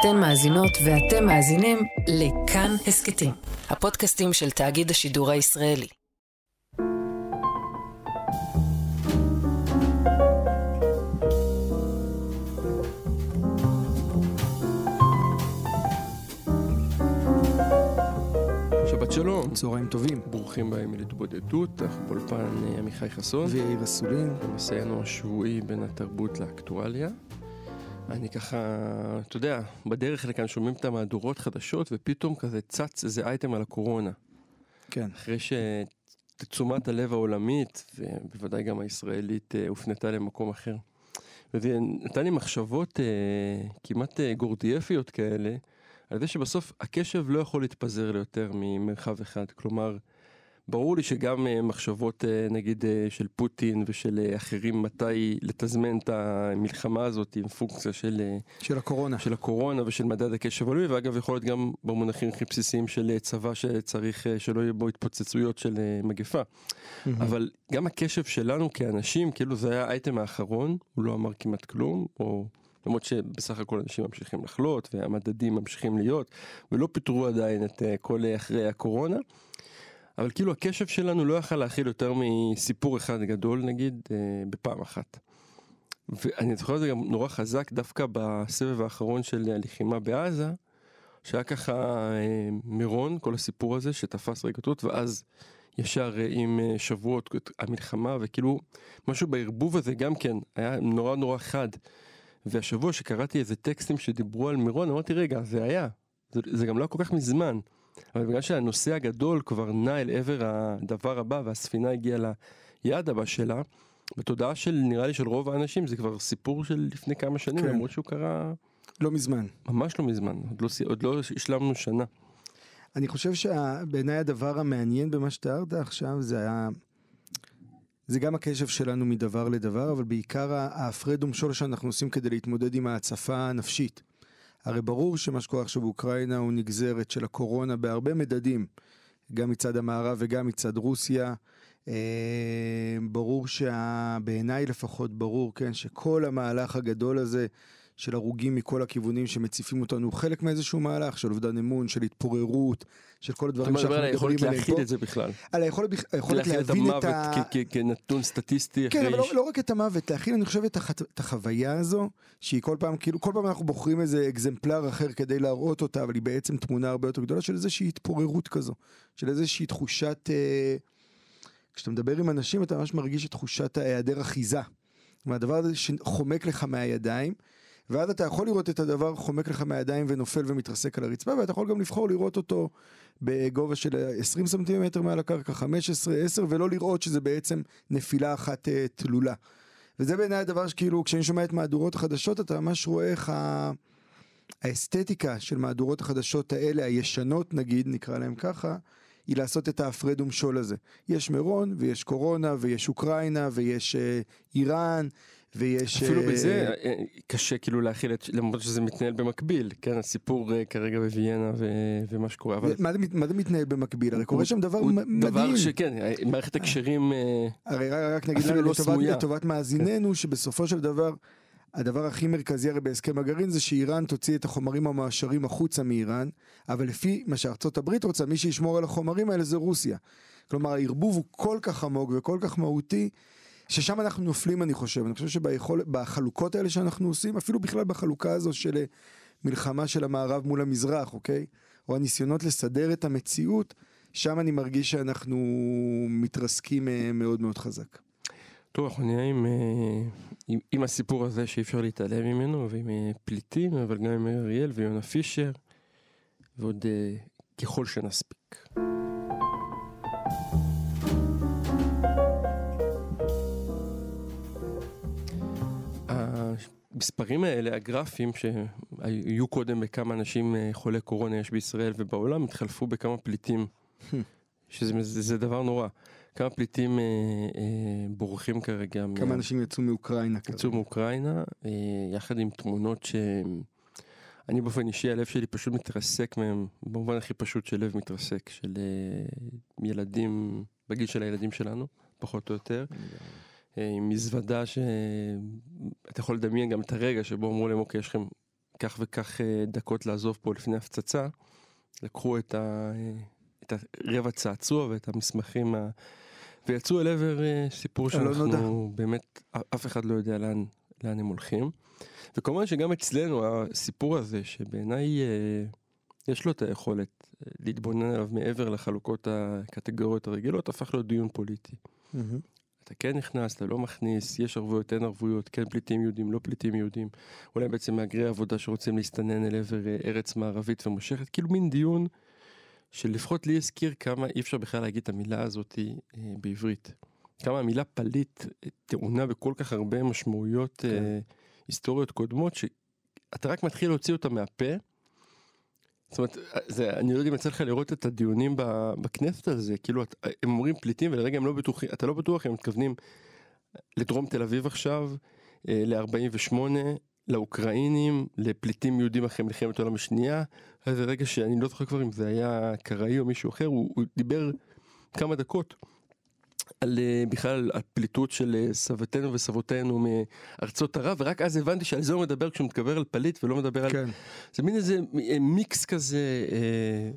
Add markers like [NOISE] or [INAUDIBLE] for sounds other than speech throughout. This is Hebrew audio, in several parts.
אתן מאזינות ואתם מאזינים לכאן הסכתים, הפודקאסטים של תאגיד השידור הישראלי. שבת שלום, צהריים טובים. ברוכים באים להתבודדות, אנחנו באולפן אה, עמיחי חסון, ויאיר אסולין. במסענו השבועי בין התרבות לאקטואליה. אני ככה, אתה יודע, בדרך לכאן שומעים את המהדורות חדשות ופתאום כזה צץ איזה אייטם על הקורונה. כן. אחרי שתשומת הלב העולמית, ובוודאי גם הישראלית, אה, הופנתה למקום אחר. וזה נתן לי מחשבות אה, כמעט אה, גורדיאפיות כאלה, על זה שבסוף הקשב לא יכול להתפזר ליותר ממרחב אחד. כלומר, ברור לי שגם אה, מחשבות אה, נגיד אה, של פוטין ושל אחרים מתי לתזמן את המלחמה הזאת עם פונקציה של, של הקורונה. של הקורונה ושל מדד הקשב הלאומי, ואגב יכול להיות גם במונחים הכי בסיסיים של צבא שצריך שלא יהיה בו התפוצצויות של מגפה. אבל גם הקשב שלנו כאנשים, כאילו זה היה האייטם האחרון, הוא לא אמר כמעט כלום, או למרות שבסך הכל אנשים ממשיכים לחלות והמדדים ממשיכים להיות, ולא פיטרו עדיין את כל אחרי הקורונה. אבל כאילו הקשב שלנו לא יכל להכיל יותר מסיפור אחד גדול נגיד אה, בפעם אחת. ואני זוכר את זה גם נורא חזק דווקא בסבב האחרון של הלחימה בעזה, שהיה ככה אה, מירון, כל הסיפור הזה שתפס רגשות, ואז ישר אה, עם אה, שבועות המלחמה, וכאילו משהו בערבוב הזה גם כן היה נורא נורא חד. והשבוע שקראתי איזה טקסטים שדיברו על מירון, אמרתי רגע, זה היה, זה, זה גם לא כל כך מזמן. אבל בגלל שהנושא הגדול כבר נע אל עבר הדבר הבא והספינה הגיעה ליעד הבא שלה, בתודעה של נראה לי של רוב האנשים זה כבר סיפור של לפני כמה שנים כן. למרות שהוא קרה לא מזמן. ממש לא מזמן עוד לא, עוד לא השלמנו שנה. אני חושב שבעיניי הדבר המעניין במה שתיארת עכשיו זה היה... זה גם הקשב שלנו מדבר לדבר, אבל בעיקר ההפרד ומשול שאנחנו עושים כדי להתמודד עם ההצפה הנפשית. הרי ברור שמה שקורה עכשיו באוקראינה הוא נגזרת של הקורונה בהרבה מדדים, גם מצד המערב וגם מצד רוסיה. אה, ברור שבעיניי לפחות ברור, כן, שכל המהלך הגדול הזה של הרוגים מכל הכיוונים שמציפים אותנו חלק מאיזשהו מהלך של אובדן אמון, של התפוררות, של כל אתה הדברים מדבר על שאנחנו היכולת מדברים עליהם להכיל פה. את זה בכלל. על היכולת, היכולת להכיל את להבין המוות את ה... כנתון סטטיסטי כן, אבל לא, לא רק את המוות, להכיל, אני חושב, את, הח... את החוויה הזו, שהיא כל פעם, כאילו, כל פעם אנחנו בוחרים איזה אקזמפלר אחר כדי להראות אותה, אבל היא בעצם תמונה הרבה יותר גדולה של איזושהי התפוררות כזו, של איזושהי תחושת... אה... כשאתה מדבר עם אנשים, אתה ממש מרגיש את תחושת ההיעדר אחיזה. מהדבר הזה שחומק לך מהידיים, ואז אתה יכול לראות את הדבר חומק לך מהידיים ונופל ומתרסק על הרצפה, ואתה יכול גם לבחור לראות אותו בגובה של 20 סנטימטר מעל הקרקע, 15, 10, ולא לראות שזה בעצם נפילה אחת אה, תלולה. וזה בעיניי הדבר שכאילו, כשאני שומע את מהדורות החדשות, אתה ממש רואה איך ה... האסתטיקה של מהדורות החדשות האלה, הישנות נגיד, נקרא להם ככה, היא לעשות את ההפרד ומשול הזה. יש מירון, ויש קורונה, ויש אוקראינה, ויש אה, איראן, ויש... אפילו אה, בזה אה, קשה כאילו להכיל את, למרות שזה מתנהל במקביל, כן, הסיפור אה, כרגע בוויאנה ו- ומה שקורה, אבל מה זה, מה זה מתנהל במקביל? הרי קורה שם דבר הוא מ- דבר מדהים. שכן, אה, מערכת הקשרים, אה, הרי רק, רק נגיד אפילו לא סמויה. לטובת מאזיננו, שבסופו של דבר, הדבר הכי מרכזי הרי בהסכם הגרעין זה שאיראן תוציא את החומרים המועשרים החוצה מאיראן, אבל לפי מה שארצות הברית רוצה, מי שישמור על החומרים האלה זה רוסיה. כלומר, הערבוב הוא כל כך עמוק וכל כך מהותי, ששם אנחנו נופלים אני חושב. אני חושב שבחלוקות האלה שאנחנו עושים, אפילו בכלל בחלוקה הזו של מלחמה של המערב מול המזרח, אוקיי? או הניסיונות לסדר את המציאות, שם אני מרגיש שאנחנו מתרסקים אה, מאוד מאוד חזק. אנחנו נהיה עם, אה, עם, עם הסיפור הזה שאי אפשר להתעלם ממנו, ועם אה, פליטים, אבל גם עם אריאל ויונה פישר, ועוד אה, ככל שנספיק. המספרים האלה, הגרפים שהיו קודם בכמה אנשים חולי קורונה יש בישראל ובעולם, התחלפו בכמה פליטים, [LAUGHS] שזה זה, זה דבר נורא. כמה פליטים אה, אה, בורחים כרגע. כמה מה- אנשים יצאו מאוקראינה. יצאו מאוקראינה, אה, יחד עם תמונות שאני באופן אישי, הלב שלי פשוט מתרסק מהם, במובן הכי פשוט של לב מתרסק, של אה, ילדים, בגיל של הילדים שלנו, פחות או יותר. אה, עם מזוודה שאתה יכול לדמיין גם את הרגע שבו אמרו להם, אוקיי, יש לכם כך וכך אה, דקות לעזוב פה לפני הפצצה, לקחו את, ה, אה, את הרבע צעצוע ואת המסמכים. ויצאו אל עבר אה, סיפור הלא נודע. שאנחנו באמת, אף אחד לא יודע לאן, לאן הם הולכים. וכמובן שגם אצלנו הסיפור הזה, שבעיניי אה, יש לו את היכולת אה, להתבונן עליו מעבר לחלוקות הקטגוריות הרגילות, הפך להיות דיון פוליטי. מהמם. אתה כן נכנס, אתה לא מכניס, יש ערבויות, אין ערבויות, כן פליטים יהודים, לא פליטים יהודים, אולי בעצם מהגרי עבודה שרוצים להסתנן אל עבר ארץ מערבית ומושכת, כאילו מין דיון שלפחות לי הזכיר כמה אי אפשר בכלל להגיד את המילה הזאת אה, בעברית. כמה המילה פליט אה, טעונה בכל כך הרבה משמעויות כן. אה, היסטוריות קודמות, שאתה רק מתחיל להוציא אותה מהפה. זאת אומרת, זה, אני לא יודע אם יצא לך לראות את הדיונים בכנסת על זה, כאילו את, הם אומרים פליטים ולרגע הם לא בטוחים, אתה לא בטוח אם הם מתכוונים לדרום תל אביב עכשיו, אה, ל-48, לאוקראינים, לפליטים יהודים אחרי מלחמת העולם השנייה, היה איזה רגע שאני לא זוכר כבר אם זה היה קראי או מישהו אחר, הוא, הוא דיבר כמה דקות על אה, בכלל על פליטות של אה, סבתנו וסבותינו מארצות ערב, ורק אז הבנתי שעל זה הוא מדבר כשהוא מתגבר על פליט ולא מדבר על... כן. זה מין איזה אה, מיקס כזה, אה,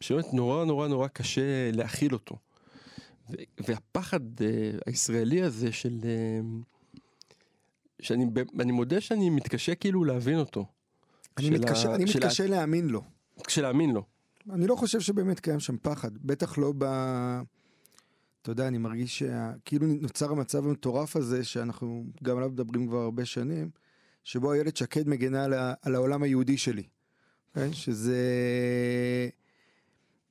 שבאמת נורא נורא נורא קשה להכיל אותו. והפחד אה, הישראלי הזה של... שאני אני מודה שאני מתקשה כאילו להבין אותו. אני של מתקשה, ה- אני של ה- מתקשה להאמין לו. קשה להאמין לו. אני לא חושב שבאמת קיים שם פחד, בטח לא ב... אתה יודע, אני מרגיש שכאילו נוצר המצב המטורף הזה, שאנחנו גם עליו מדברים כבר הרבה שנים, שבו איילת שקד מגנה על, ה... על העולם היהודי שלי. Okay? שזה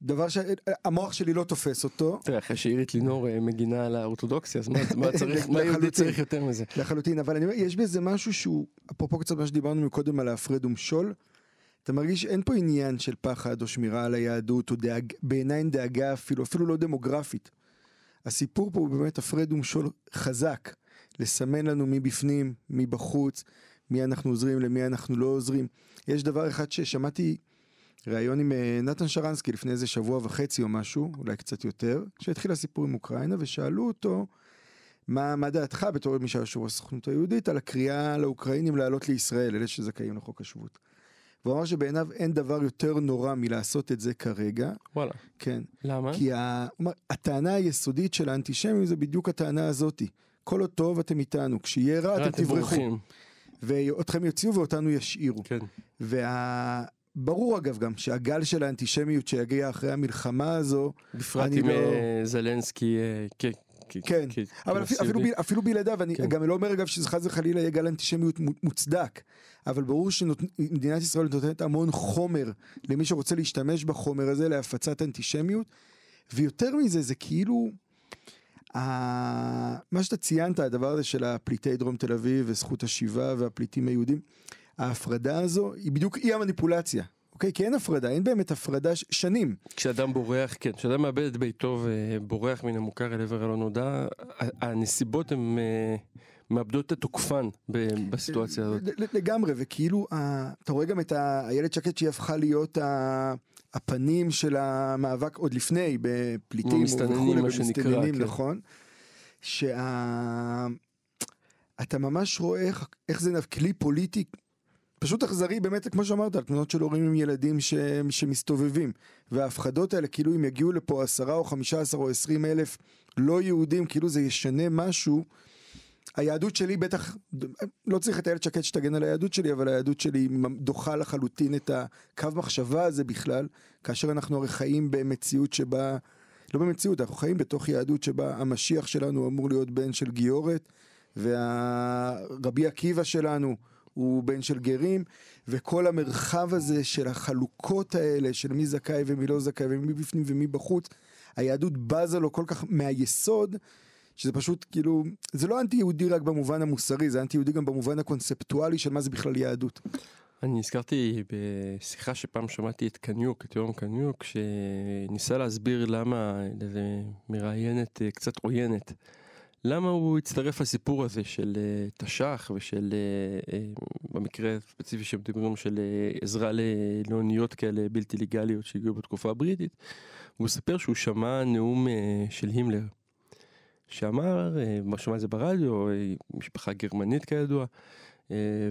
דבר שהמוח שלי לא תופס אותו. תראה, אחרי שעירית לינור אה, מגינה על האורתודוקסיה, אז מה, [LAUGHS] צריך, מה יהודי. צריך יותר מזה? לחלוטין, אבל אני אומר, יש בזה משהו שהוא, אפרופו קצת מה שדיברנו מקודם על ההפרד ומשול, אתה מרגיש שאין פה עניין של פחד או שמירה על היהדות, או דאג, בעיניים דאגה אפילו, אפילו לא דמוגרפית. הסיפור פה הוא באמת הפרד ומשול חזק, לסמן לנו מבפנים, מבחוץ, מי אנחנו עוזרים, למי אנחנו לא עוזרים. יש דבר אחד ששמעתי ראיון עם אה, נתן שרנסקי לפני איזה שבוע וחצי או משהו, אולי קצת יותר, כשהתחיל הסיפור עם אוקראינה, ושאלו אותו, מה, מה דעתך בתור מי שהיה יושב ראש הסוכנות היהודית על הקריאה לאוקראינים לעלות לישראל, אלה שזכאים לחוק השבות. והוא אמר שבעיניו אין דבר יותר נורא מלעשות את זה כרגע, וואלה, כן. למה? כי ה... הטענה היסודית של האנטישמים זה בדיוק הטענה הזאתי. כל עוד טוב אתם איתנו, כשיהיה רע אתם תברחו. ואתכם יוציאו ואותנו ישאירו. כן. וה... ברור אגב גם שהגל של האנטישמיות שיגיע אחרי המלחמה הזו, בפרט עם לא- אה, זלנסקי, אה, כן, כ- אבל אפילו, אפילו, בלעדיו, אני כן. גם לא אומר אגב שזה חס וחלילה יהיה גל אנטישמיות מו- מוצדק, אבל ברור שמדינת ישראל נותנת המון חומר למי שרוצה להשתמש בחומר הזה להפצת אנטישמיות, ויותר מזה זה כאילו. מה שאתה ציינת, הדבר הזה של הפליטי דרום תל אביב וזכות השיבה והפליטים היהודים, ההפרדה הזו היא בדיוק אי המניפולציה. אוקיי? כי אין הפרדה, אין באמת הפרדה ש- שנים. כשאדם בורח, כן, כשאדם מאבד את ביתו ובורח מן המוכר אל עבר הלא נודע, הנסיבות הן אה, מאבדות את תוקפן ב- בסיטואציה הזאת. לגמרי, וכאילו, אתה רואה גם את איילת שקד שהיא הפכה להיות ה- הפנים של המאבק עוד לפני, בפליטים במסתננים, מה שנקרא, כן. נכון? שה... אתה ממש רואה איך, איך זה נב- כלי פוליטי פשוט אכזרי באמת כמו שאמרת על תמונות של הורים עם ילדים ש... שמסתובבים. וההפחדות האלה כאילו אם יגיעו לפה עשרה או חמישה עשר או עשרים אלף לא יהודים כאילו זה ישנה משהו. היהדות שלי בטח, לא צריך את איילת שקד שתגן על היהדות שלי, אבל היהדות שלי דוחה לחלוטין את הקו מחשבה הזה בכלל, כאשר אנחנו הרי חיים במציאות שבה, לא במציאות, אנחנו חיים בתוך יהדות שבה המשיח שלנו אמור להיות בן של גיורת, והרבי עקיבא שלנו הוא בן של גרים, וכל המרחב הזה של החלוקות האלה, של מי זכאי ומי לא זכאי, ומי בפנים ומי בחוץ, היהדות בזה לו כל כך מהיסוד, שזה פשוט כאילו, זה לא אנטי יהודי רק במובן המוסרי, זה אנטי יהודי גם במובן הקונספטואלי של מה זה בכלל יהדות. אני נזכרתי בשיחה שפעם שמעתי את קניוק, את יורם קניוק, שניסה להסביר למה, לאיזה מראיינת אה, קצת עוינת, למה הוא הצטרף לסיפור הזה של אה, תש"ח ושל, אה, אה, במקרה הספציפי שמדברים של עזרה לאוניות כאלה בלתי לגליות שהגיעו בתקופה הבריטית. הוא מספר שהוא שמע נאום של הימלר, שאמר, הוא שמע את זה ברדיו, משפחה גרמנית כידוע,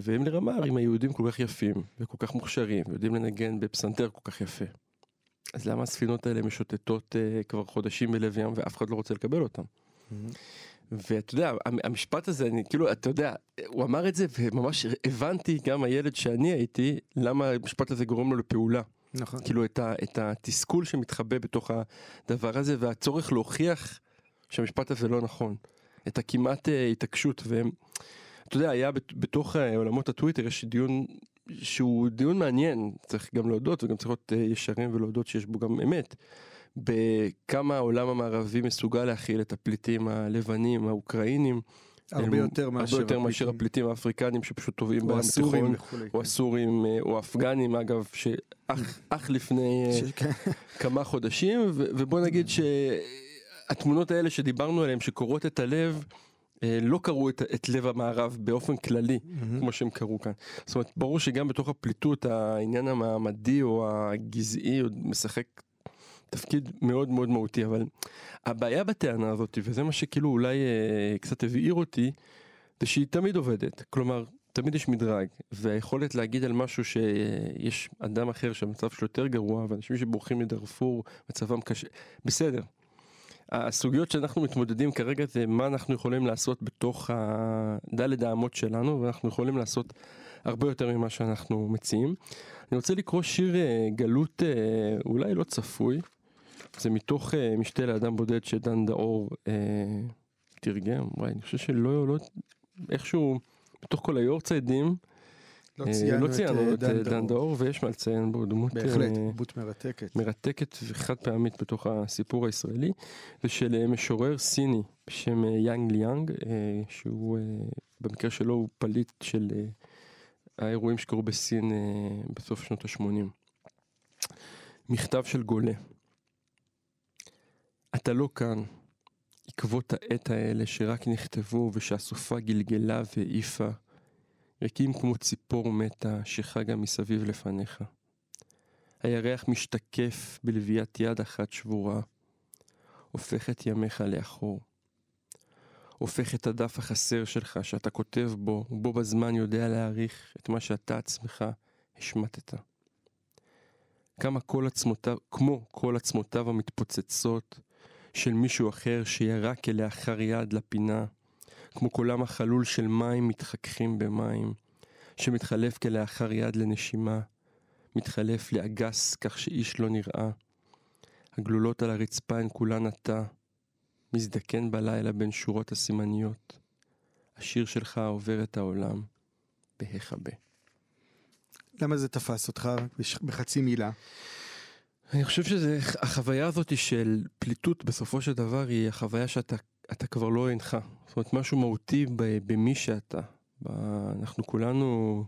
והימלר אמר, אם היהודים כל כך יפים וכל כך מוכשרים, יודעים לנגן בפסנתר כל כך יפה, אז למה הספינות האלה משוטטות כבר חודשים בלב ים ואף אחד לא רוצה לקבל אותן? ואתה יודע, המ- המשפט הזה, אני כאילו, אתה יודע, הוא אמר את זה וממש הבנתי, גם הילד שאני הייתי, למה המשפט הזה גורם לו לפעולה. נכון. כאילו את, ה, את התסכול שמתחבא בתוך הדבר הזה והצורך להוכיח שהמשפט הזה לא נכון. את הכמעט אה, התעקשות והם, אתה יודע, היה בת- בתוך אה, עולמות הטוויטר יש דיון שהוא דיון מעניין, צריך גם להודות וגם צריך להיות אה, ישרים ולהודות שיש בו גם אמת. בכמה העולם המערבי מסוגל להכיל את הפליטים הלבנים, האוקראינים. הרבה יותר מאשר הרבה יותר מאשר הפליטים. האפריקנים שפשוט טובעים בים התיכון. או הסורים אה, או האפגנים אגב שאך אך לפני אה, כן. כמה חודשים ובוא נגיד שהתמונות האלה שדיברנו עליהן שקורעות את הלב אה, לא קראו את, את לב המערב באופן כללי מהמם. כמו שהם קראו כאן. זאת אומרת ברור שגם בתוך הפליטות העניין המעמדי או הגזעי משחק תפקיד מאוד מאוד מהותי אבל הבעיה בטענה הזאת וזה מה שכאילו אולי אה, קצת הבעיר אותי זה שהיא תמיד עובדת כלומר תמיד יש מדרג והיכולת להגיד על משהו שיש אדם אחר שהמצב שלו יותר גרוע ואנשים שבורחים מדארפור מצבם קשה בסדר. הסוגיות שאנחנו מתמודדים כרגע זה מה אנחנו יכולים לעשות בתוך הדלת האמות שלנו ואנחנו יכולים לעשות הרבה יותר ממה שאנחנו מציעים. אני רוצה לקרוא שיר אה, גלות אה, אולי לא צפוי זה מתוך אה, משתה לאדם בודד שדן דאור אה, תרגם וואי אני חושב שלא לא איכשהו בתוך כל היורציידים לא אה, ציינו לא את ציינו אה, את אה, דן דאור. ויש מה לציין בו דמות בהחלט, דמות מרתקת. מרתקת וחד פעמית בתוך הסיפור הישראלי ושל משורר סיני בשם יאנג ליאנג שהוא במקרה שלו הוא פליט של האירועים שקרו בסין בסוף שנות ה-80. מכתב של גולה אתה לא כאן עקבות העט האלה שרק נכתבו ושהסופה גלגלה והעיפה ריקים כמו ציפור מתה שחגה מסביב לפניך. הירח משתקף בלוויית יד אחת שבורה, הופך את ימיך לאחור. הופך את הדף החסר שלך שאתה כותב בו, ובו בזמן יודע להעריך את מה שאתה עצמך השמטת. כמה כל עצמותיו, כמו כל עצמותיו המתפוצצות של מישהו אחר שירה כלאחר יד לפינה, כמו קולם החלול של מים מתחככים במים, שמתחלף כלאחר יד לנשימה, מתחלף לאגס כך שאיש לא נראה. הגלולות על הרצפה הן כולן אתה, מזדקן בלילה בין שורות הסימניות. השיר שלך עובר את העולם בהיכבה. למה זה תפס אותך בחצי מילה? אני חושב שזה, החוויה הזאת של פליטות בסופו של דבר היא החוויה שאתה אתה כבר לא אינך. זאת אומרת, משהו מהותי במי שאתה. אנחנו כולנו,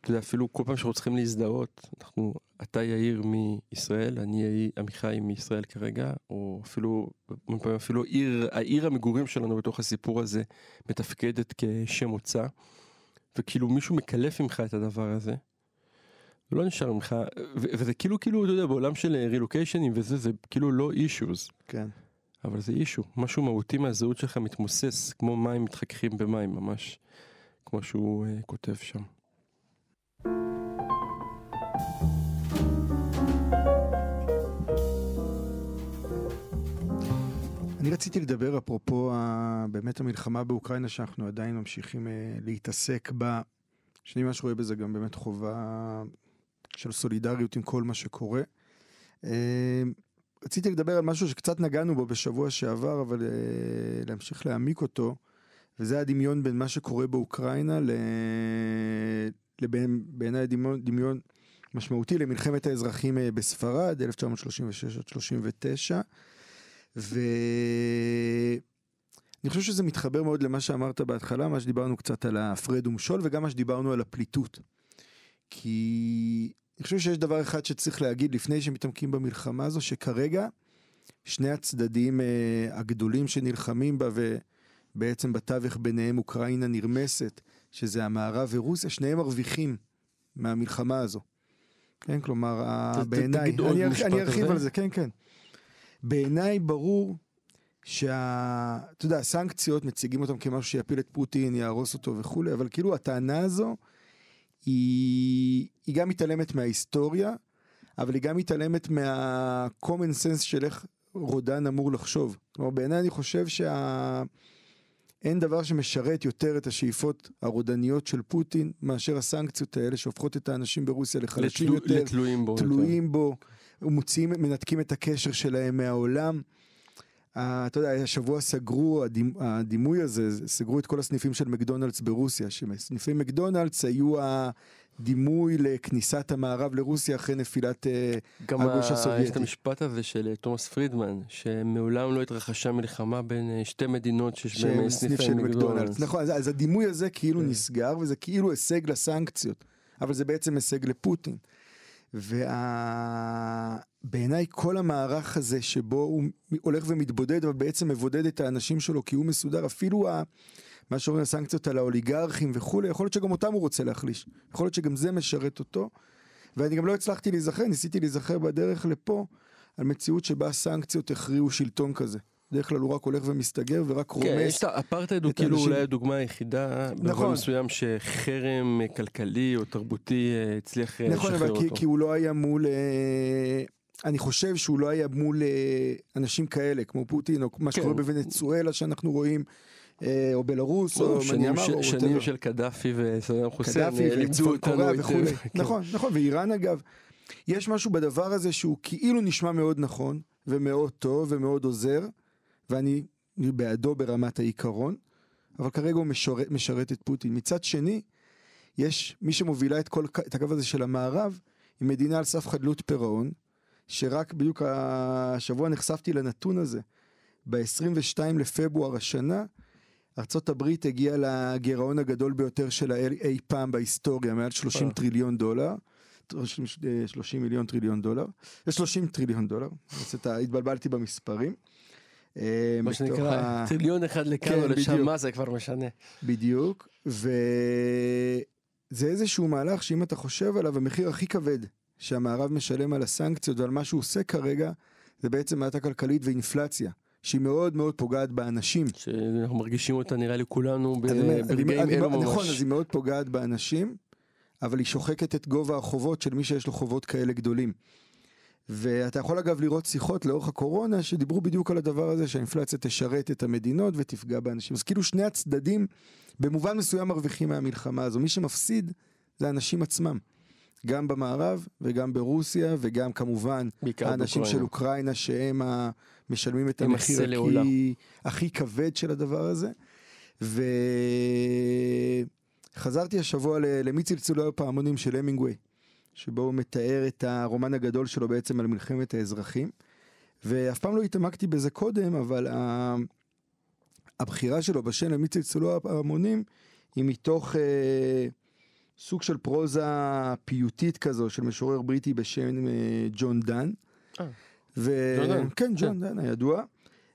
אתה יודע, אפילו כל פעם שאנחנו צריכים להזדהות, אנחנו, אתה יאיר מישראל, אני עמיחי מישראל כרגע, או אפילו, אפילו עיר, העיר המגורים שלנו בתוך הסיפור הזה מתפקדת כשם מוצא, וכאילו מישהו מקלף ממך את הדבר הזה. ולא נשאר ממך, וזה כאילו, כאילו, אתה יודע, בעולם של רילוקיישנים וזה, זה כאילו לא אישוז, כן. אבל זה אישו, משהו מהותי מהזהות שלך מתמוסס, כמו מים מתחככים במים, ממש, כמו שהוא uh, כותב שם. אני רציתי לדבר אפרופו באמת המלחמה באוקראינה שאנחנו עדיין ממשיכים אה, להתעסק בה. שאני ממש רואה בזה גם באמת חובה של סולידריות עם כל מה שקורה. אה, רציתי לדבר על משהו שקצת נגענו בו בשבוע שעבר, אבל אה, להמשיך להעמיק אותו, וזה הדמיון בין מה שקורה באוקראינה. לבין בעיניי דמיון, דמיון משמעותי למלחמת האזרחים אה, בספרד, 1936 עד 39. ואני חושב שזה מתחבר מאוד למה שאמרת בהתחלה, מה שדיברנו קצת על ההפרד ומשול וגם מה שדיברנו על הפליטות. כי אני חושב שיש דבר אחד שצריך להגיד לפני שמתעמקים במלחמה הזו, שכרגע שני הצדדים אה, הגדולים שנלחמים בה ובעצם בתווך ביניהם אוקראינה נרמסת, שזה המערב ורוסיה, שניהם מרוויחים מהמלחמה הזו. כן, כלומר, בעיניי, אני משפט אני ארחיב. על זה, כן, כן. בעיניי ברור שה... אתה יודע, הסנקציות מציגים אותם כמשהו שיפיל את פוטין, יהרוס אותו וכולי, אבל כאילו הטענה הזו היא, היא גם מתעלמת מההיסטוריה, אבל היא גם מתעלמת מה-common sense של איך רודן אמור לחשוב. כלומר, בעיניי אני חושב שה... אין דבר שמשרת יותר את השאיפות הרודניות של פוטין מאשר הסנקציות האלה שהופכות את האנשים ברוסיה לחלשים לתלו, יותר, לתלויים בו. תלויים בו, מוציאים, מנתקים את הקשר שלהם מהעולם. אתה יודע, השבוע סגרו, הדימ, הדימוי הזה, סגרו את כל הסניפים של מקדונלדס ברוסיה, שסניפי מקדונלדס היו הדימוי לכניסת המערב לרוסיה אחרי נפילת גם הגוש ה- הסובייטי. יש את המשפט הזה של אה, תומאס פרידמן, שמעולם לא התרחשה מלחמה בין אה, שתי מדינות שיש בהן אה, סניף של מקדונלדס. מקדונלדס. נכון, אז, אז הדימוי הזה כאילו כן. נסגר, וזה כאילו הישג לסנקציות, אבל זה בעצם הישג לפוטין. ובעיניי כל המערך הזה שבו הוא הולך ומתבודד, אבל בעצם מבודד את האנשים שלו כי הוא מסודר, אפילו ה... מה שאומרים הסנקציות על האוליגרכים וכולי, יכול להיות שגם אותם הוא רוצה להחליש. יכול להיות שגם זה משרת אותו. ואני גם לא הצלחתי להיזכר, ניסיתי להיזכר בדרך לפה, על מציאות שבה הסנקציות הכריעו שלטון כזה. בדרך כלל הוא רק הולך ומסתגר ורק רומס. כן, יש את האפרטהייד הוא כאילו אולי הדוגמה היחידה, נכון. נכון, מסוים שחרם כלכלי או תרבותי אה, הצליח אה, נכון, לשחרר אבל כי, אותו. הוא לא היה מול... אה, אני חושב שהוא לא היה מול אנשים כאלה, כמו פוטין, או מה כן. שקורה בוונצואלה שאנחנו רואים, או בלרוס, או מניאמר, או ש... שנים. של קדאפי וסדאם חוסיין קדאפי לימדו אותנו היטב. [LAUGHS] כן. נכון, נכון, ואיראן אגב. יש משהו בדבר הזה שהוא כאילו נשמע מאוד נכון, ומאוד טוב, ומאוד עוזר, ואני בעדו ברמת העיקרון, אבל כרגע הוא משרת, משרת את פוטין. מצד שני, יש מי שמובילה את, כל, את הקו הזה של המערב, היא מדינה על סף חדלות פירעון, שרק בדיוק השבוע נחשפתי לנתון הזה. ב-22 לפברואר השנה, ארצות הברית הגיעה לגירעון הגדול ביותר שלה אי אי פעם בהיסטוריה, מעל 30 אה. טריליון דולר. 30 מיליון טריליון דולר, זה 30 טריליון דולר, התבלבלתי במספרים. אה, מה שנקרא, ה- [LAUGHS] טריליון אחד לכאן כן, או לשם. מה זה כבר משנה. בדיוק, וזה איזשהו מהלך שאם אתה חושב עליו, המחיר הכי כבד שהמערב משלם על הסנקציות ועל מה שהוא עושה כרגע, זה בעצם האטה כלכלית ואינפלציה, שהיא מאוד מאוד פוגעת באנשים. שאנחנו מרגישים אותה נראה לי כולנו ברגעים אלו ממש. נכון, אז היא מאוד פוגעת באנשים, אבל היא שוחקת את גובה החובות של מי שיש לו חובות כאלה גדולים. ואתה יכול אגב לראות שיחות לאורך הקורונה שדיברו בדיוק על הדבר הזה שהאינפלציה תשרת את המדינות ותפגע באנשים. אז כאילו שני הצדדים במובן מסוים מרוויחים מהמלחמה הזו. מי שמפסיד זה האנשים עצמם. גם במערב וגם ברוסיה וגם כמובן האנשים באוקראינה. של אוקראינה שהם. משלמים את המחיר. הכי, הכי כבד של הדבר הזה. וחזרתי השבוע למי צלצלו הפעמונים של המינגווי, שבו הוא מתאר את הרומן הגדול שלו בעצם על מלחמת האזרחים. ואף פעם לא התעמקתי בזה קודם, אבל ה... הבחירה שלו בשם למי צלצלו הפעמונים היא מתוך אה, סוג של פרוזה פיוטית כזו של משורר בריטי בשם אה, ג'ון דן. אה, ו... ג'ון דן, כן, ג'ון דן הידוע.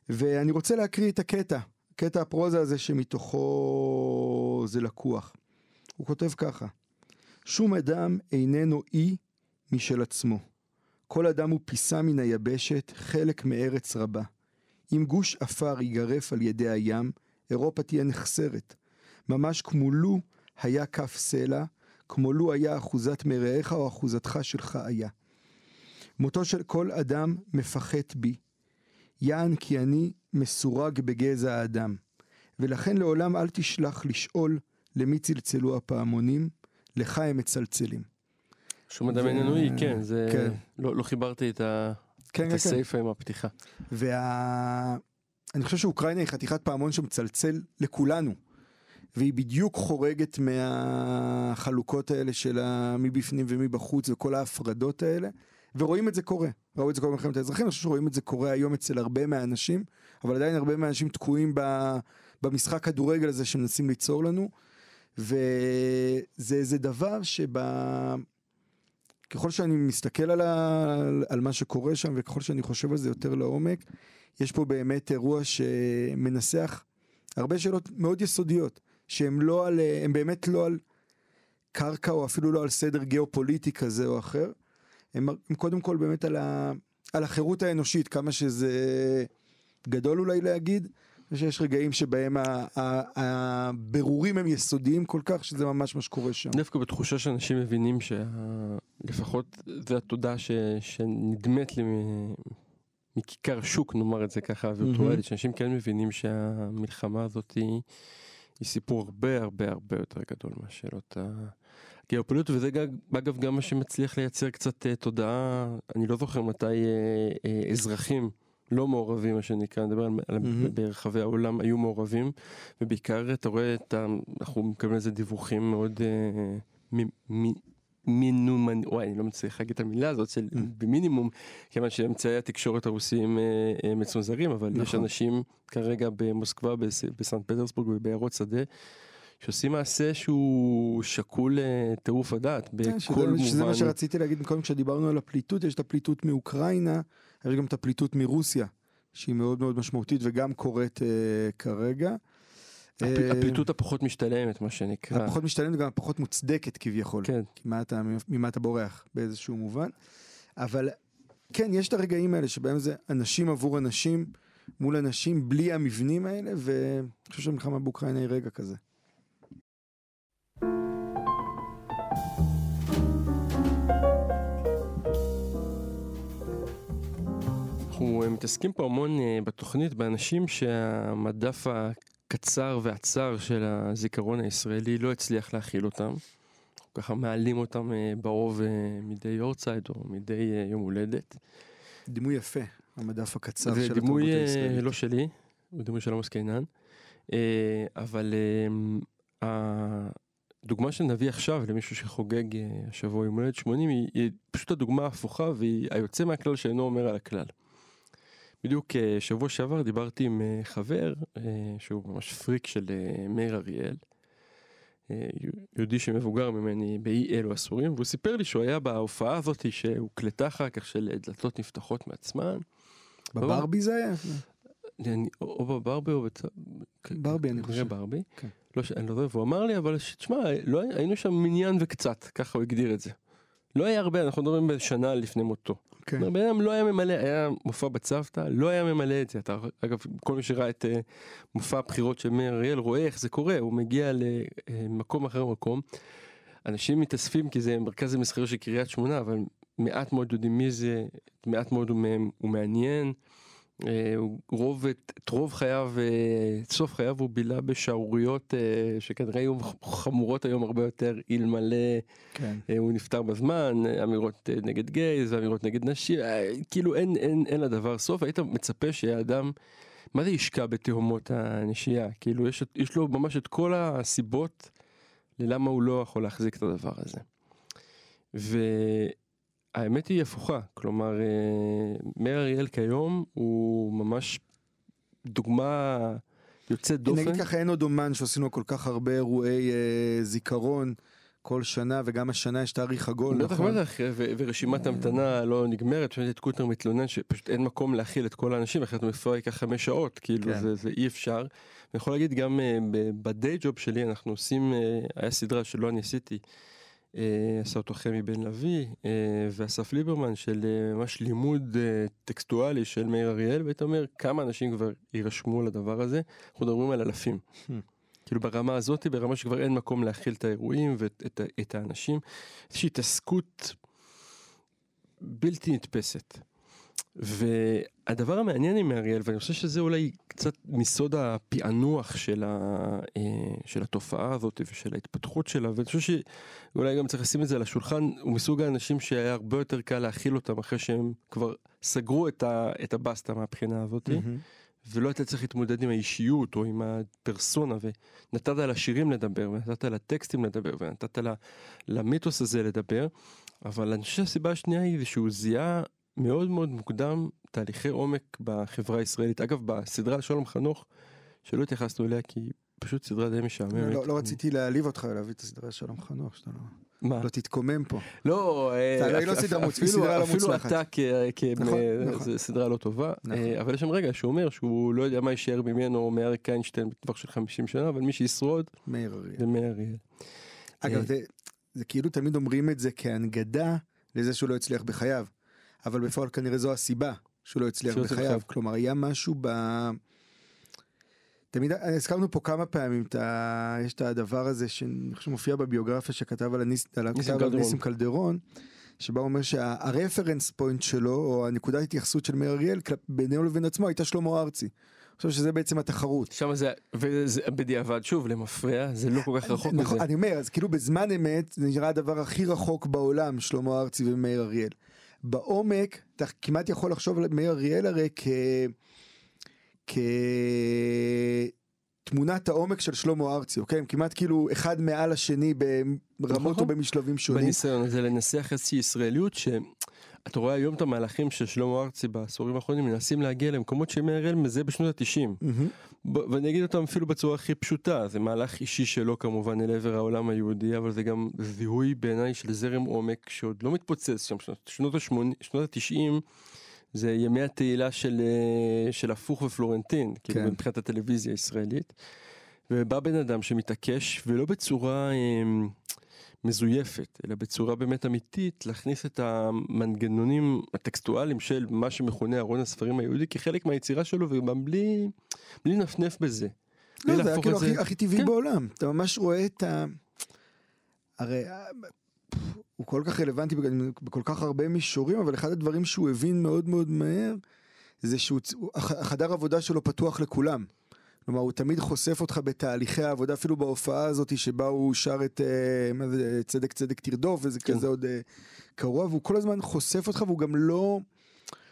ואני רוצה להקריא את הקטע, קטע הפרוזה הזה שמתוכו זה לקוח. הוא כותב ככה: שום אדם איננו אי משל עצמו. כל אדם הוא פיסה מן היבשת, חלק מארץ רבה. אם גוש עפר ייגרף על ידי הים, אירופה תהיה נחסרת. ממש כמו לו היה כף סלע, כמו לו היה אחוזת מרעיך או אחוזתך שלך היה. מותו של כל אדם מפחת בי. יען כי אני מסורג בגזע האדם. ולכן לעולם אל תשלח לשאול למי צלצלו הפעמונים, לך הם מצלצלים. שום אדם ו- איננו אי, כן, זה... כן. לא לא חיברתי את ה- כן, את כן, כן. הסיפה עם הפתיחה. וה... אני חושב שאוקראינה היא חתיכת פעמון שמצלצל לכולנו. והיא בדיוק חורגת מהחלוקות האלה של מבפנים ומבחוץ וכל ההפרדות האלה. ורואים את זה קורה. ראו את זה קורה במלחמת האזרחים, אני חושב שרואים את זה קורה היום אצל הרבה מהאנשים, אבל עדיין הרבה מהאנשים תקועים ב... במשחק כדורגל הזה שמנסים ליצור לנו. וזה איזה דבר שב... ככל שאני מסתכל על, ה... על מה שקורה שם וככל שאני חושב על זה יותר לעומק, יש פה באמת אירוע שמנסח הרבה שאלות מאוד יסודיות, שהן לא על, הם באמת לא על קרקע או אפילו לא על סדר גיאופוליטי כזה או אחר, הם, הם קודם כל באמת על, ה... על החירות האנושית, כמה שזה גדול אולי להגיד, ושיש רגעים שבהם הבירורים הם יסודיים כל כך, שזה ממש מה שקורה שם. דווקא בתחושה שאנשים מבינים שלפחות זו התודעה ש... שנדמת לי מכיכר שוק, נאמר את זה ככה, וירטואלית, שאנשים כן מבינים שהמלחמה הזאת היא, היא סיפור הרבה הרבה הרבה יותר גדול מהשאלות הגיאופוליטיות, וזה גם, אגב גם מה שמצליח לייצר קצת אה, תודעה, אני לא זוכר מתי אה, אה, אזרחים לא מעורבים, מה שנקרא, נדבר על, מהמם. ברחבי העולם היו מעורבים, ובעיקר אתה רואה את ה... אנחנו מקבלים על זה דיווחים מאוד אה, מ- מ- מינומנ... וואי, אני לא מצליח להגיד את המילה הזאת של Mm. במינימום, כיוון שאמצעי התקשורת הרוסיים אה, אה, מצונזרים, אבל יש נכון. אנשים כרגע במוסקבה, בס- בסנט פטרסבורג ובעיירות שדה, שעושים מעשה שהוא שקול אה, טירוף הדעת, כן, שזה- בכל שזה מה מובן. שרציתי להגיד קודם כשדיברנו על הפליטות, יש את הפליטות מאוקראינה, יש גם את הפליטות מרוסיה, שהיא מאוד מאוד משמעותית וגם קורית אה, כרגע. אה, הפליטות הפחות משתלמת, מה שנקרא. הפחות משתלמת וגם הפחות מוצדקת כביכול. כן. כי מה אתה, ממה אתה בורח באיזשהו מובן. אבל כן, יש את הרגעים האלה שבהם זה אנשים עבור אנשים, מול אנשים בלי המבנים האלה, ואני חושב שהמלחמה באוקראינה היא רגע כזה. מתעסקים פה המון אה, בתוכנית באנשים שהמדף הקצר והצר של הזיכרון הישראלי לא הצליח להכיל אותם. ככה מעלים אותם אה, ברוב אה, מדי יורצייד או מדי יום הולדת. דימוי יפה, המדף הקצר זה של התרבות דימוי אה, הישראלית. לא שלי, הוא דימוי של עמוס קינן. אבל הדוגמה שנביא עכשיו למישהו שחוגג השבוע יום הולדת 80 היא, היא פשוט הדוגמה ההפוכה והיא היוצא מהכלל שאינו אומר על הכלל. בדיוק אה, שבוע שעבר דיברתי עם אה, חבר אה, שהוא ממש פריק של מאיר אריאל. יהודי שמבוגר ממני באי אלו עשורים והוא סיפר לי שהוא היה בהופעה הזאת שהוקלטה אחר כך של דלתות נפתחות מעצמן. בברבי זה היה? או בברבי או בצ... ברבי, אני חושב. ברבי. כן. לא, ש- אני לא יודע, והוא אמר לי, אבל תשמע, לא, היינו שם מניין וקצת, ככה הוא הגדיר את זה. לא היה הרבה, אנחנו מדברים בשנה לפני מותו. כן. בן אדם לא היה ממלא, היה מופע בצוותא, לא היה ממלא את זה. אתה, אגב, כל מי שראה את uh, מופע הבחירות של מאיר אריאל רואה איך זה קורה, הוא מגיע למקום אחר מקום. אנשים מתאספים כי זה מרכז המסחר של קריית שמונה, אבל מעט מאוד יודעים מי זה, מעט מאוד הוא, הוא מעניין. אה, רוב, את רוב חייו, אה, את סוף חייו הוא בילה בשערוריות אה, שכנראה היו חמורות היום הרבה יותר, אלמלא כן. הוא נפטר בזמן, אמירות נגד גייז ואמירות נגד נשים, כאילו אין, אין, אין לדבר סוף, היית מצפה שהאדם, מה זה ישקע בתהומות הנשייה? כאילו יש, יש לו ממש את כל הסיבות ללמה הוא לא יכול להחזיק את הדבר הזה. והאמת היא הפוכה, כלומר אה, מאיר אריאל כיום הוא ממש דוגמה יוצאת דופן. נגיד ככה אין עוד אומן שעשינו כל כך הרבה אירועי אה, זיכרון כל שנה, וגם השנה יש תאריך עגול, בטח נכון? בטח, ו- ורשימת המתנה לא נגמרת, פשוט קוטר מתלונן שפשוט אין מקום להכיל את כל האנשים, אחרת המופע ייקח חמש שעות, כאילו כן. זה, זה אי אפשר. אני יכול להגיד גם אה, בדיי ג'וב שלי אנחנו עושים, אה, היה סדרה שלא אני עשיתי, אה, עשה אותו חמי בן לביא אה, ואסף ליברמן של אה, ממש לימוד אה, טקסטואלי של מאיר אריאל, והיית אומר כמה אנשים כבר יירשמו לדבר הזה, אנחנו מדברים על אלפים. Hmm. כאילו ברמה הזאת, ברמה שכבר אין מקום להכיל את האירועים ואת את האנשים, איזושהי התעסקות בלתי נתפסת. והדבר המעניין עם אריאל, ואני חושב שזה אולי קצת מסוד הפענוח של, ה, אה, של התופעה הזאת ושל ההתפתחות שלה, ואני חושב שאולי גם צריך לשים את זה על השולחן, הוא מסוג האנשים שהיה הרבה יותר קל להכיל אותם אחרי שהם כבר סגרו את, ה, את הבסטה מהבחינה הזאת. מהמם. ולא היית צריך להתמודד עם האישיות או עם הפרסונה ונתת לשירים לדבר ונתת לטקסטים לדבר ונתת למיתוס הזה לדבר אבל אני חושב שהסיבה השנייה היא שהוא זיהה מאוד מאוד מוקדם תהליכי עומק בחברה הישראלית אגב בסדרה על שלום חנוך שלא התייחסנו אליה כי פשוט סדרה די משעממת. לא, לא רציתי להעליב אותך, להביא את הסדרה של שלום חנוך, שאתה לא... מה? לא תתקומם פה. לא, לא- לא אפילו- לא. אתה כ- כ- נכון, אה, נכון. לא טובה, נכון. אה, אבל יש שם רגע שהוא אומר שהוא לא יודע מה יישאר ממנו מאריק איינשטיין בטווח של 50 שנה, אבל מי שישרוד מאיר אריאל. זה מאיר אריאל. אגב, אה, זה כאילו תמיד אומרים את זה כהנגדה לזה שהוא לא הצליח בחייו. אבל בפועל כנראה זו הסיבה שהוא לא הצליח בחייו. בחייו. כלומר, היה משהו ב... תמיד הזכרנו פה כמה פעמים את ה... יש את הדבר הזה שאני חושב שמופיע בביוגרפיה שכתב על, הניס... על, ניסים קלדרון. שבה הוא אומר שהרפרנס פוינט שלו, או הנקודת התייחסות של מאיר אריאל, בינינו לבין עצמו, הייתה שלמה ארצי. אני חושב שזה בעצם התחרות. שם זה, וזה בדיעבד, שוב, למפרע, זה לא כל כך רחוק נכון, מזה. אני אומר, אז כאילו בזמן אמת, זה נראה הדבר הכי רחוק בעולם, שלמה ארצי ומאיר אריאל. בעומק, אתה כמעט יכול לחשוב על מאיר אריאל הרי כ... כתמונת העומק של שלמה ארצי, אוקיי? הם כמעט כאילו אחד מעל השני ברמות נכון. או במשלבים שונים. בניסיון הזה לנסח איזושהי ישראליות שאתה רואה היום את המהלכים של שלמה ארצי בעשורים האחרונים מנסים להגיע למקומות שמאיר אריאל מזהה בשנות ה-90. ואני אגיד אותם אפילו בצורה הכי פשוטה, זה מהלך אישי שלו כמובן אל עבר העולם היהודי, אבל זה גם זיהוי בעיניי של זרם עומק שעוד לא מתפוצץ שם, שנות, שנות ה-80, שנות ה-90 זה ימי התהילה של, אה, של הפוך ופלורנטין, כאילו כן. מבחינת הטלוויזיה הישראלית. ובא בן אדם שמתעקש, ולא בצורה אה, מזויפת, אלא בצורה באמת אמיתית, להכניס את המנגנונים הטקסטואליים של מה שמכונה ארון הספרים היהודי כחלק מהיצירה שלו, וגם בלי, בלי לנפנף בזה. לא, זה היה כאילו זה- הכי, הכי טבעי כן. בעולם. אתה ממש רואה את ה... הרי אה, הוא כל כך רלוונטי בכל- כך הרבה מישורים, אבל אחד הדברים שהוא הבין מאוד מאוד מהר, זה שהוא, עבודה שלו פתוח לכולם. כלומר, הוא תמיד חושף אותך בתהליכי העבודה, אפילו בהופעה הזאת שבה הוא שר את אה, זה, צדק צדק תרדוף, וזה כן. כזה עוד אה, קרוע, והוא כל הזמן חושף אותך, והוא גם לא...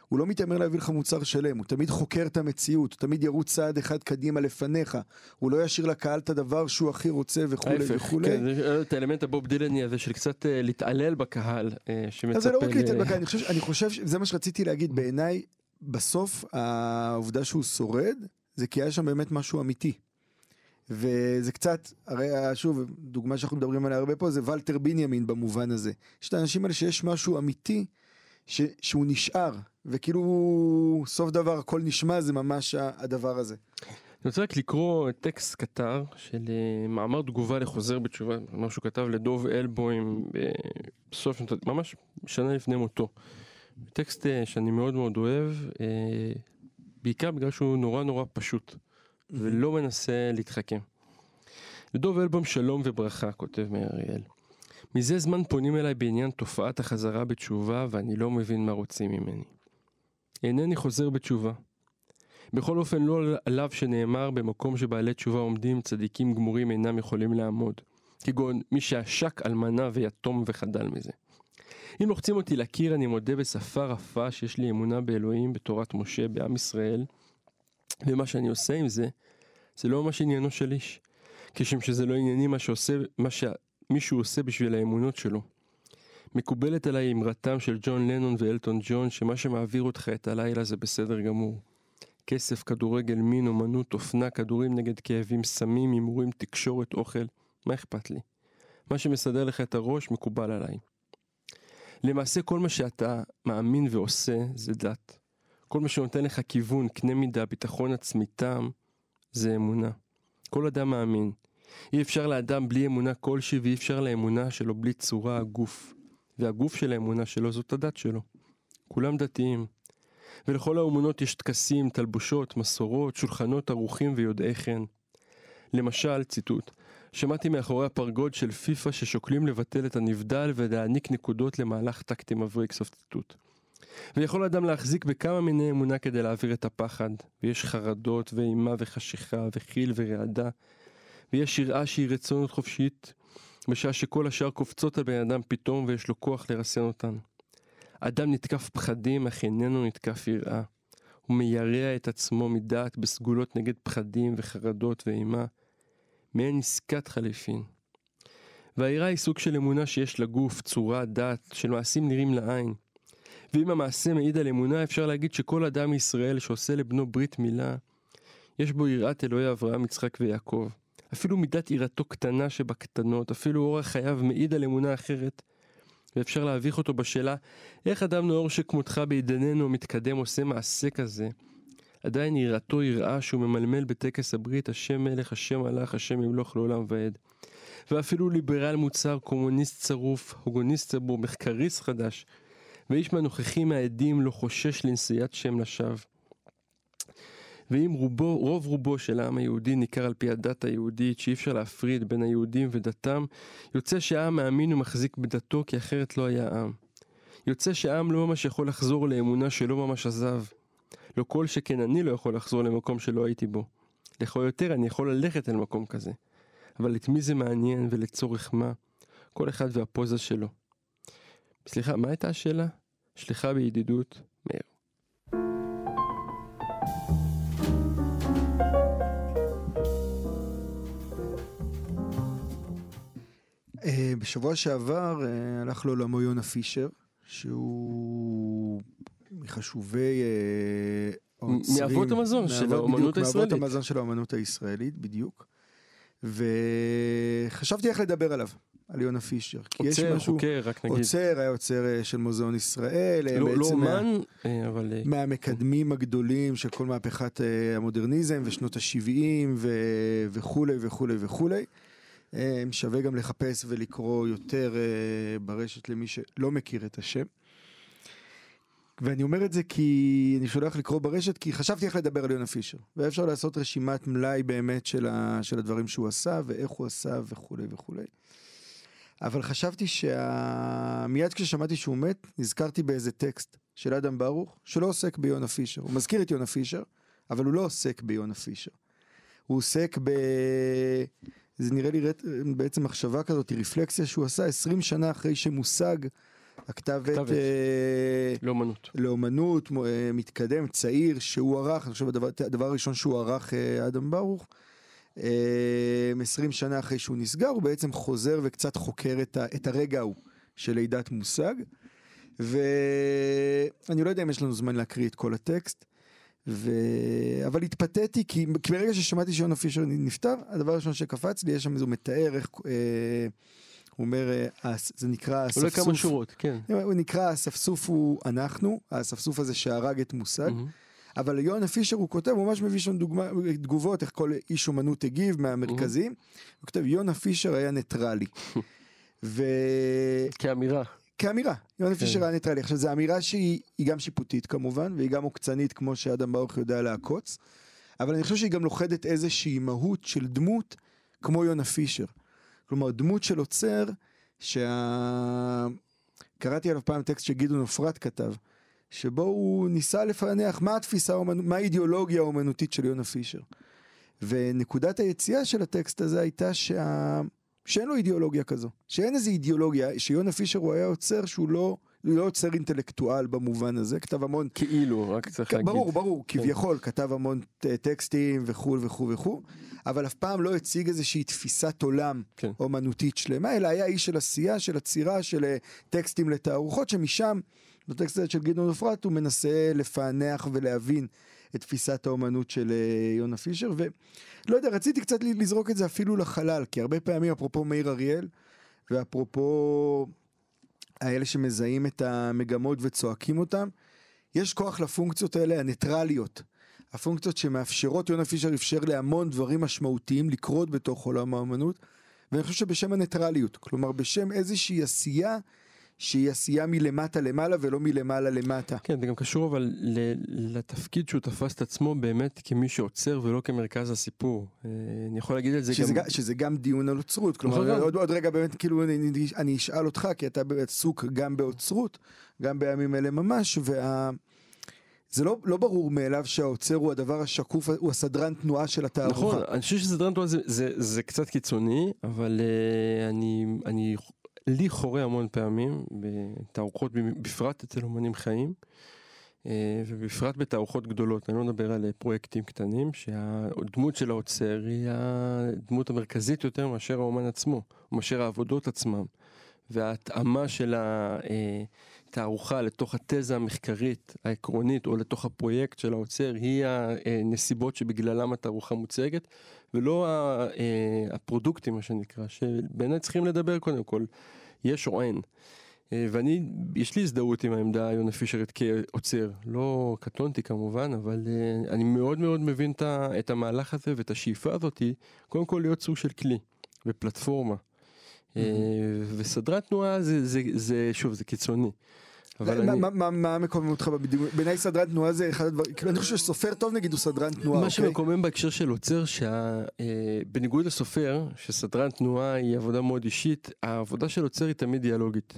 הוא לא מתיימר להביא לך מוצר שלם, הוא תמיד חוקר את המציאות, הוא תמיד ירוץ צעד אחד קדימה לפניך, הוא לא ישאיר לקהל את הדבר שהוא הכי רוצה וכולי ההפך, וכולי. כן, זה את האלמנט הבוב דילני הזה של קצת אה, להתעלל בקהל אה, שמצפה זה לא רק ל- להתעלם בקהל, אני חושב, אני חושב שזה מה שרציתי להגיד, בעיניי, בסוף העובדה שהוא שורד, זה כי היה שם באמת משהו אמיתי. וזה קצת, הרי שוב, דוגמה שאנחנו מדברים עליה הרבה פה זה ולטר בנימין במובן הזה. יש את האנשים האלה שיש משהו אמיתי ש, שהוא נשאר, וכאילו סוף דבר הכל נשמע זה ממש הדבר הזה. אני רוצה רק לקרוא טקסט קטר של אה, מאמר תגובה לחוזר בתשובה, מאמר שהוא כתב לדוב אלבוים אה, בסוף, ממש שנה לפני מותו. טקסט אה, שאני מאוד מאוד אוהב, בעיקר בגלל שהוא נורא נורא פשוט, ולא מנסה להתחכם. לדוב אלבום שלום וברכה, כותב מאיר אריאל. מזה זמן פונים אליי בעניין תופעת החזרה בתשובה ואני לא מבין מה רוצים ממני. אינני חוזר בתשובה. בכל אופן לא עליו שנאמר במקום שבעלי תשובה עומדים צדיקים גמורים אינם יכולים לעמוד. כגון מי שעשק אלמנה ויתום וחדל מזה. אם לוחצים אותי לקיר אני מודה בשפה רפה שיש לי אמונה באלוהים, בתורת משה, בעם ישראל, ומה שאני עושה עם זה, זה לא ממש עניינו של איש. כשם שזה לא ענייני מה שעושה, מה שמישהו עושה בשביל האמונות שלו. מקובלת עליי אמרתם של ג'ון לנון ואלטון ג'ון שמה שמעביר אותך את הלילה זה בסדר גמור. כסף, כדורגל, מין, אומנות, אופנה, כדורים נגד כאבים, סמים, הימורים, תקשורת, אוכל, מה אכפת לי? מה שמסדר לך את הראש מקובל עליי. למעשה כל מה שאתה מאמין ועושה זה דת. כל מה שנותן לך כיוון, קנה מידה, ביטחון עצמי, טעם, זה אמונה. כל אדם מאמין. אי אפשר לאדם בלי אמונה כלשהי ואי אפשר לאמונה שלו בלי צורה הגוף. והגוף של האמונה שלו זאת הדת שלו. כולם דתיים. ולכל האמונות יש טקסים, תלבושות, מסורות, שולחנות ערוכים ויודעי חן. למשל, ציטוט, שמעתי מאחורי הפרגוד של פיפ"א ששוקלים לבטל את הנבדל ולהעניק נקודות למהלך טקטי מבריק, סוף ציטוט. ויכול אדם להחזיק בכמה מיני אמונה כדי להעביר את הפחד, ויש חרדות ואימה וחשיכה וחיל ורעדה, ויש יראה שהיא רצונות חופשית, בשעה שכל השאר קופצות על בן אדם פתאום ויש לו כוח לרסן אותן. אדם נתקף פחדים, אך איננו נתקף יראה. הוא מיירע את עצמו מדעת בסגולות נגד פחדים וחרדות ואימה, מעין עסקת חליפין. והיראה היא סוג של אמונה שיש לגוף, צורה, דעת, של מעשים נראים לעין. ואם המעשה מעיד על אמונה, אפשר להגיד שכל אדם מישראל שעושה לבנו ברית מילה, יש בו יראת אלוהי אברהם, יצחק ויעקב. אפילו מידת יראתו קטנה שבקטנות, אפילו אורח חייו מעיד על אמונה אחרת, ואפשר להביך אותו בשאלה איך אדם נאור שכמותך בעידננו מתקדם עושה מעשה כזה. עדיין יראתו יראה שהוא ממלמל בטקס הברית השם מלך, השם מלך, השם ימלוך לעולם ועד. ואפילו ליברל מוצר, קומוניסט צרוף, הוגוניסט צבור, מחקריסט חדש, ואיש מהנוכחים העדים לא חושש לנשיאת שם לשווא. ואם רובו, רוב רובו של העם היהודי ניכר על פי הדת היהודית שאי אפשר להפריד בין היהודים ודתם, יוצא שהעם מאמין ומחזיק בדתו כי אחרת לא היה עם. יוצא שהעם לא ממש יכול לחזור לאמונה שלא ממש עזב. לא כל שכן אני לא יכול לחזור למקום שלא הייתי בו. לכל יותר אני יכול ללכת אל מקום כזה. אבל את מי זה מעניין ולצורך מה? כל אחד והפוזה שלו. סליחה, מה הייתה השאלה? שליחה בידידות, מאיר. אה, בשבוע שעבר אה, הלך לעולמו יונה פישר, שהוא מחשובי אה, מאבות המזון של האומנות הישראלית. מאבות המזון של האומנות הישראלית, בדיוק. וחשבתי איך לדבר עליו, על יונה פישר. עוצר, משהו, חוקר, רק נגיד. עוצר, היה עוצר אה, של מוזיאון ישראל, אה, לא לא מה- אומן, אה, אבל... מהמקדמים הגדולים של כל מהפכת המודרניזם ושנות ה-70 ו- וכולי וכולי וכולי. שווה גם לחפש ולקרוא יותר ברשת למי שלא מכיר את השם. ואני אומר את זה כי אני שולח לקרוא ברשת כי חשבתי איך לדבר על יונה פישר והיה אפשר לעשות רשימת מלאי באמת של, ה, של הדברים שהוא עשה ואיך הוא עשה וכולי וכולי. אבל חשבתי שמיד כששמעתי שהוא מת נזכרתי באיזה טקסט של אדם ברוך שלא עוסק ביונה פישר הוא מזכיר את יונה פישר אבל הוא לא עוסק ביונה פישר. הוא עוסק ב... זה נראה לי רט- בעצם מחשבה כזאת, רפלקסיה שהוא עשה 20 שנה אחרי שמושג הכתב עת. אה, לאומנות. לאומנות אה, מתקדם, צעיר, שהוא ערך, אני חושב הדבר, הדבר הראשון שהוא ערך אה, אדם ברוך, אה, 20 שנה אחרי שהוא נסגר, הוא בעצם חוזר וקצת חוקר את, ה, את הרגע ההוא של לידת מושג. ואני לא יודע אם יש לנו זמן להקריא את כל הטקסט, ו... אבל התפתיתי כי, כי ברגע ששמעתי שיונה פישר נפטר, הדבר הראשון שקפץ לי, יש שם איזה מתאר איך, אה, הוא אומר, אה, זה נקרא אספסוף. כמה שורות, כן. הוא נקרא האספסוף הוא אנחנו, האספסוף הזה שהרג את מושג, מהמם. אבל יונה פישר הוא כותב, הוא ממש מביא שם דוגמה, תגובות איך כל איש אומנות הגיב מהמרכזיים, הוא כותב יונה פישר היה ניטרלי. [LAUGHS] וכאמירה, כאמירה. יונה כן. פישר היה ניטרלי. עכשיו זו אמירה שהיא היא גם שיפוטית כמובן, והיא גם עוקצנית כמו שאדם ברוך יודע לעקוץ, אבל אני חושב שהיא גם לוכדת איזושהי מהות של דמות כמו יונה פישר. כלומר דמות של עוצר, שה... קראתי עליו פעם טקסט שגדעון עופרת כתב, שבו הוא ניסה לפענח מה התפיסה, מה האידיאולוגיה האומנותית של יונה פישר. ונקודת היציאה של הטקסט הזה הייתה שה... שאין לו אידיאולוגיה כזו, שאין איזה אידיאולוגיה, שיונה פישר הוא היה עוצר שהוא לא, לא עוצר אינטלקטואל במובן הזה, כתב המון כאילו, רק צריך כן, להגיד. ברור, ברור, כביכול, כתב המון טקסטים וכו' וכו' וכו', אבל אף פעם לא הציג איזושהי תפיסת עולם כן. אומנותית שלמה, אלא היה איש של עשייה, של עצירה, של אה, טקסטים לתערוכות, שמשם, בטקסט הזה של גדעון עופרת, הוא מנסה לפענח ולהבין את תפיסת האומנות של אה, יונה פישר, ולא יודע, רציתי קצת לזרוק את זה אפילו לחלל, כי הרבה פעמים, אפרופו מאיר אריאל, ואפרופו האלה שמזהים את המגמות וצועקים אותם, יש כוח לפונקציות האלה הניטרליות. הפונקציות שמאפשרות, יונה פישר אפשר להמון דברים משמעותיים לקרות בתוך עולם האמנות, ואני חושב שבשם הניטרליות, כלומר בשם איזושהי עשייה שהיא עשייה מלמטה למעלה ולא מלמעלה למטה. כן, זה גם קשור אבל לתפקיד שהוא תפס את עצמו באמת כמי שעוצר ולא כמרכז הסיפור. אה, אני יכול להגיד את זה שזה, גם... גם... שזה גם דיון על אוצרות, נכון, כלומר נכון. עוד, עוד רגע באמת כאילו אני, אני, אשאל אותך כי אתה עסוק גם באוצרות, גם בימים אלה ממש, וה... זה לא, לא ברור מאליו שהעוצר הוא הדבר השקוף, הוא הסדרן תנועה של התערוכה. נכון, אני חושב שסדרן תנועה זה, זה, זה קצת קיצוני, אבל uh, אני, אני, לי חורה המון פעמים בתערוכות, בפרט אצל אומנים חיים, uh, ובפרט בתערוכות גדולות, אני לא מדבר על אה, פרויקטים קטנים, שהדמות של העוצר היא הדמות המרכזית יותר מאשר האומן עצמו, מאשר העבודות עצמם. וההתאמה של התערוכה לתוך התזה המחקרית העקרונית או לתוך הפרויקט של העוצר היא הנסיבות שבגללם התערוכה מוצגת ולא אה, הפרודוקטים מה שנקרא שבאמת צריכים לדבר קודם כל יש או אין. אה, ואני יש לי הזדהות עם העמדה יונה פישרית כעוצר לא קטונתי כמובן אבל אה, אני מאוד מאוד מבין את המהלך הזה ואת השאיפה הזאתי קודם כל להיות סוג של כלי ופלטפורמה. אה, וסדרת תנועה זה, זה, זה, שוב, זה קיצוני. אבל מה- אני- מה- מה- מה מקומם אותך בדימוי? בעיניי סדרן תנועה זה אחד הדברים, כאילו אני חושב שסופר טוב נגיד הוא סדרן תנועה, מה אוקיי? שמקומם בהקשר של עוצר, שבניגוד לסופר, שסדרן תנועה היא עבודה מאוד אישית, העבודה של עוצר היא תמיד דיאלוגית.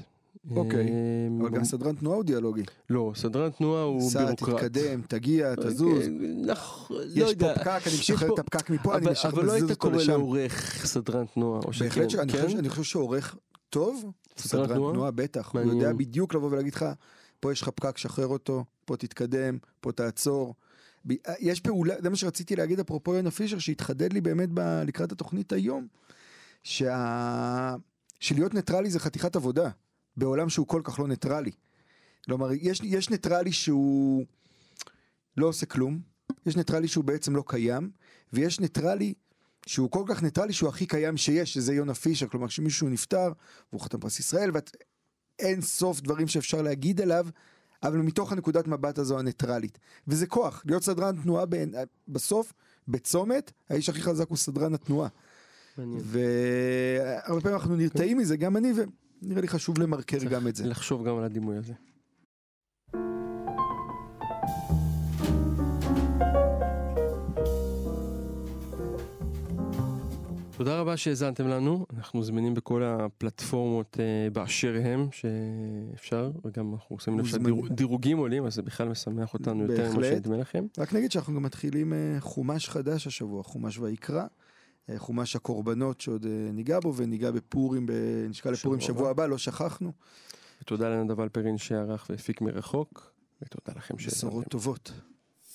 אוקיי. אה, אבל גם סדרן תנועה הוא דיאלוגי. לא, סדרן תנועה הוא סע, בירוקרט. תתקדם, תגיע, תזוז. אה, נכון, לא יש פה. פקק, אני משחרר את הפקק מפה, אני אבל- משחרר, אבל לא היית אותו קורא לשם. לעורך סדרן תנועה, או שכן? בהחלט כן? אני חושב שעורך טוב, סדרן תנועה? בטח, הוא. יודע בדיוק לבוא ולהגיד לך, פה יש לך פקק, שחרר אותו, פה תתקדם, פה תעצור. ב- יש פעולה, זה מה שרציתי להגיד אפרופו יונה פישר, שהתחדד לי באמת ב- לקראת התוכנית היום, שה... שלהיות ניטרלי זה חתיכת עבודה, בעולם שהוא כל כך לא ניטרלי. כלומר, יש, יש ניטרלי שהוא לא עושה כלום, יש ניטרלי שהוא בעצם לא קיים, ויש ניטרלי שהוא כל כך ניטרלי שהוא הכי קיים שיש, שזה יונה פישר, כלומר שמישהו נפטר, והוא חתן פרס ישראל, ואין סוף דברים שאפשר להגיד עליו, אבל מתוך הנקודת מבט הזו הניטרלית. וזה כוח, להיות סדרן תנועה בין, בסוף, בצומת, האיש הכי חזק הוא סדרן התנועה. והרבה פעמים אנחנו נרתעים מזה, גם אני, ונראה לי חשוב למרקר גם את זה. לחשוב גם על הדימוי הזה. תודה רבה שהאזנתם לנו, אנחנו זמינים בכל הפלטפורמות אה, באשר הם שאפשר, וגם אנחנו שמים לב. שהדירוגים עולים, אז זה בכלל משמח אותנו יותר ממה בהחלט. שנדמה לכם. רק נגיד שאנחנו גם מתחילים אה, חומש חדש השבוע, חומש ויקרא. אה, חומש הקורבנות שעוד אה, ניגע בו וניגע בפורים, ב- נשקע לפורים שבוע שבוע הבא, לא שכחנו. ותודה לנדב אלפרין שערך והפיק מרחוק, ותודה לכם שהאזנתם. בשורות טובות.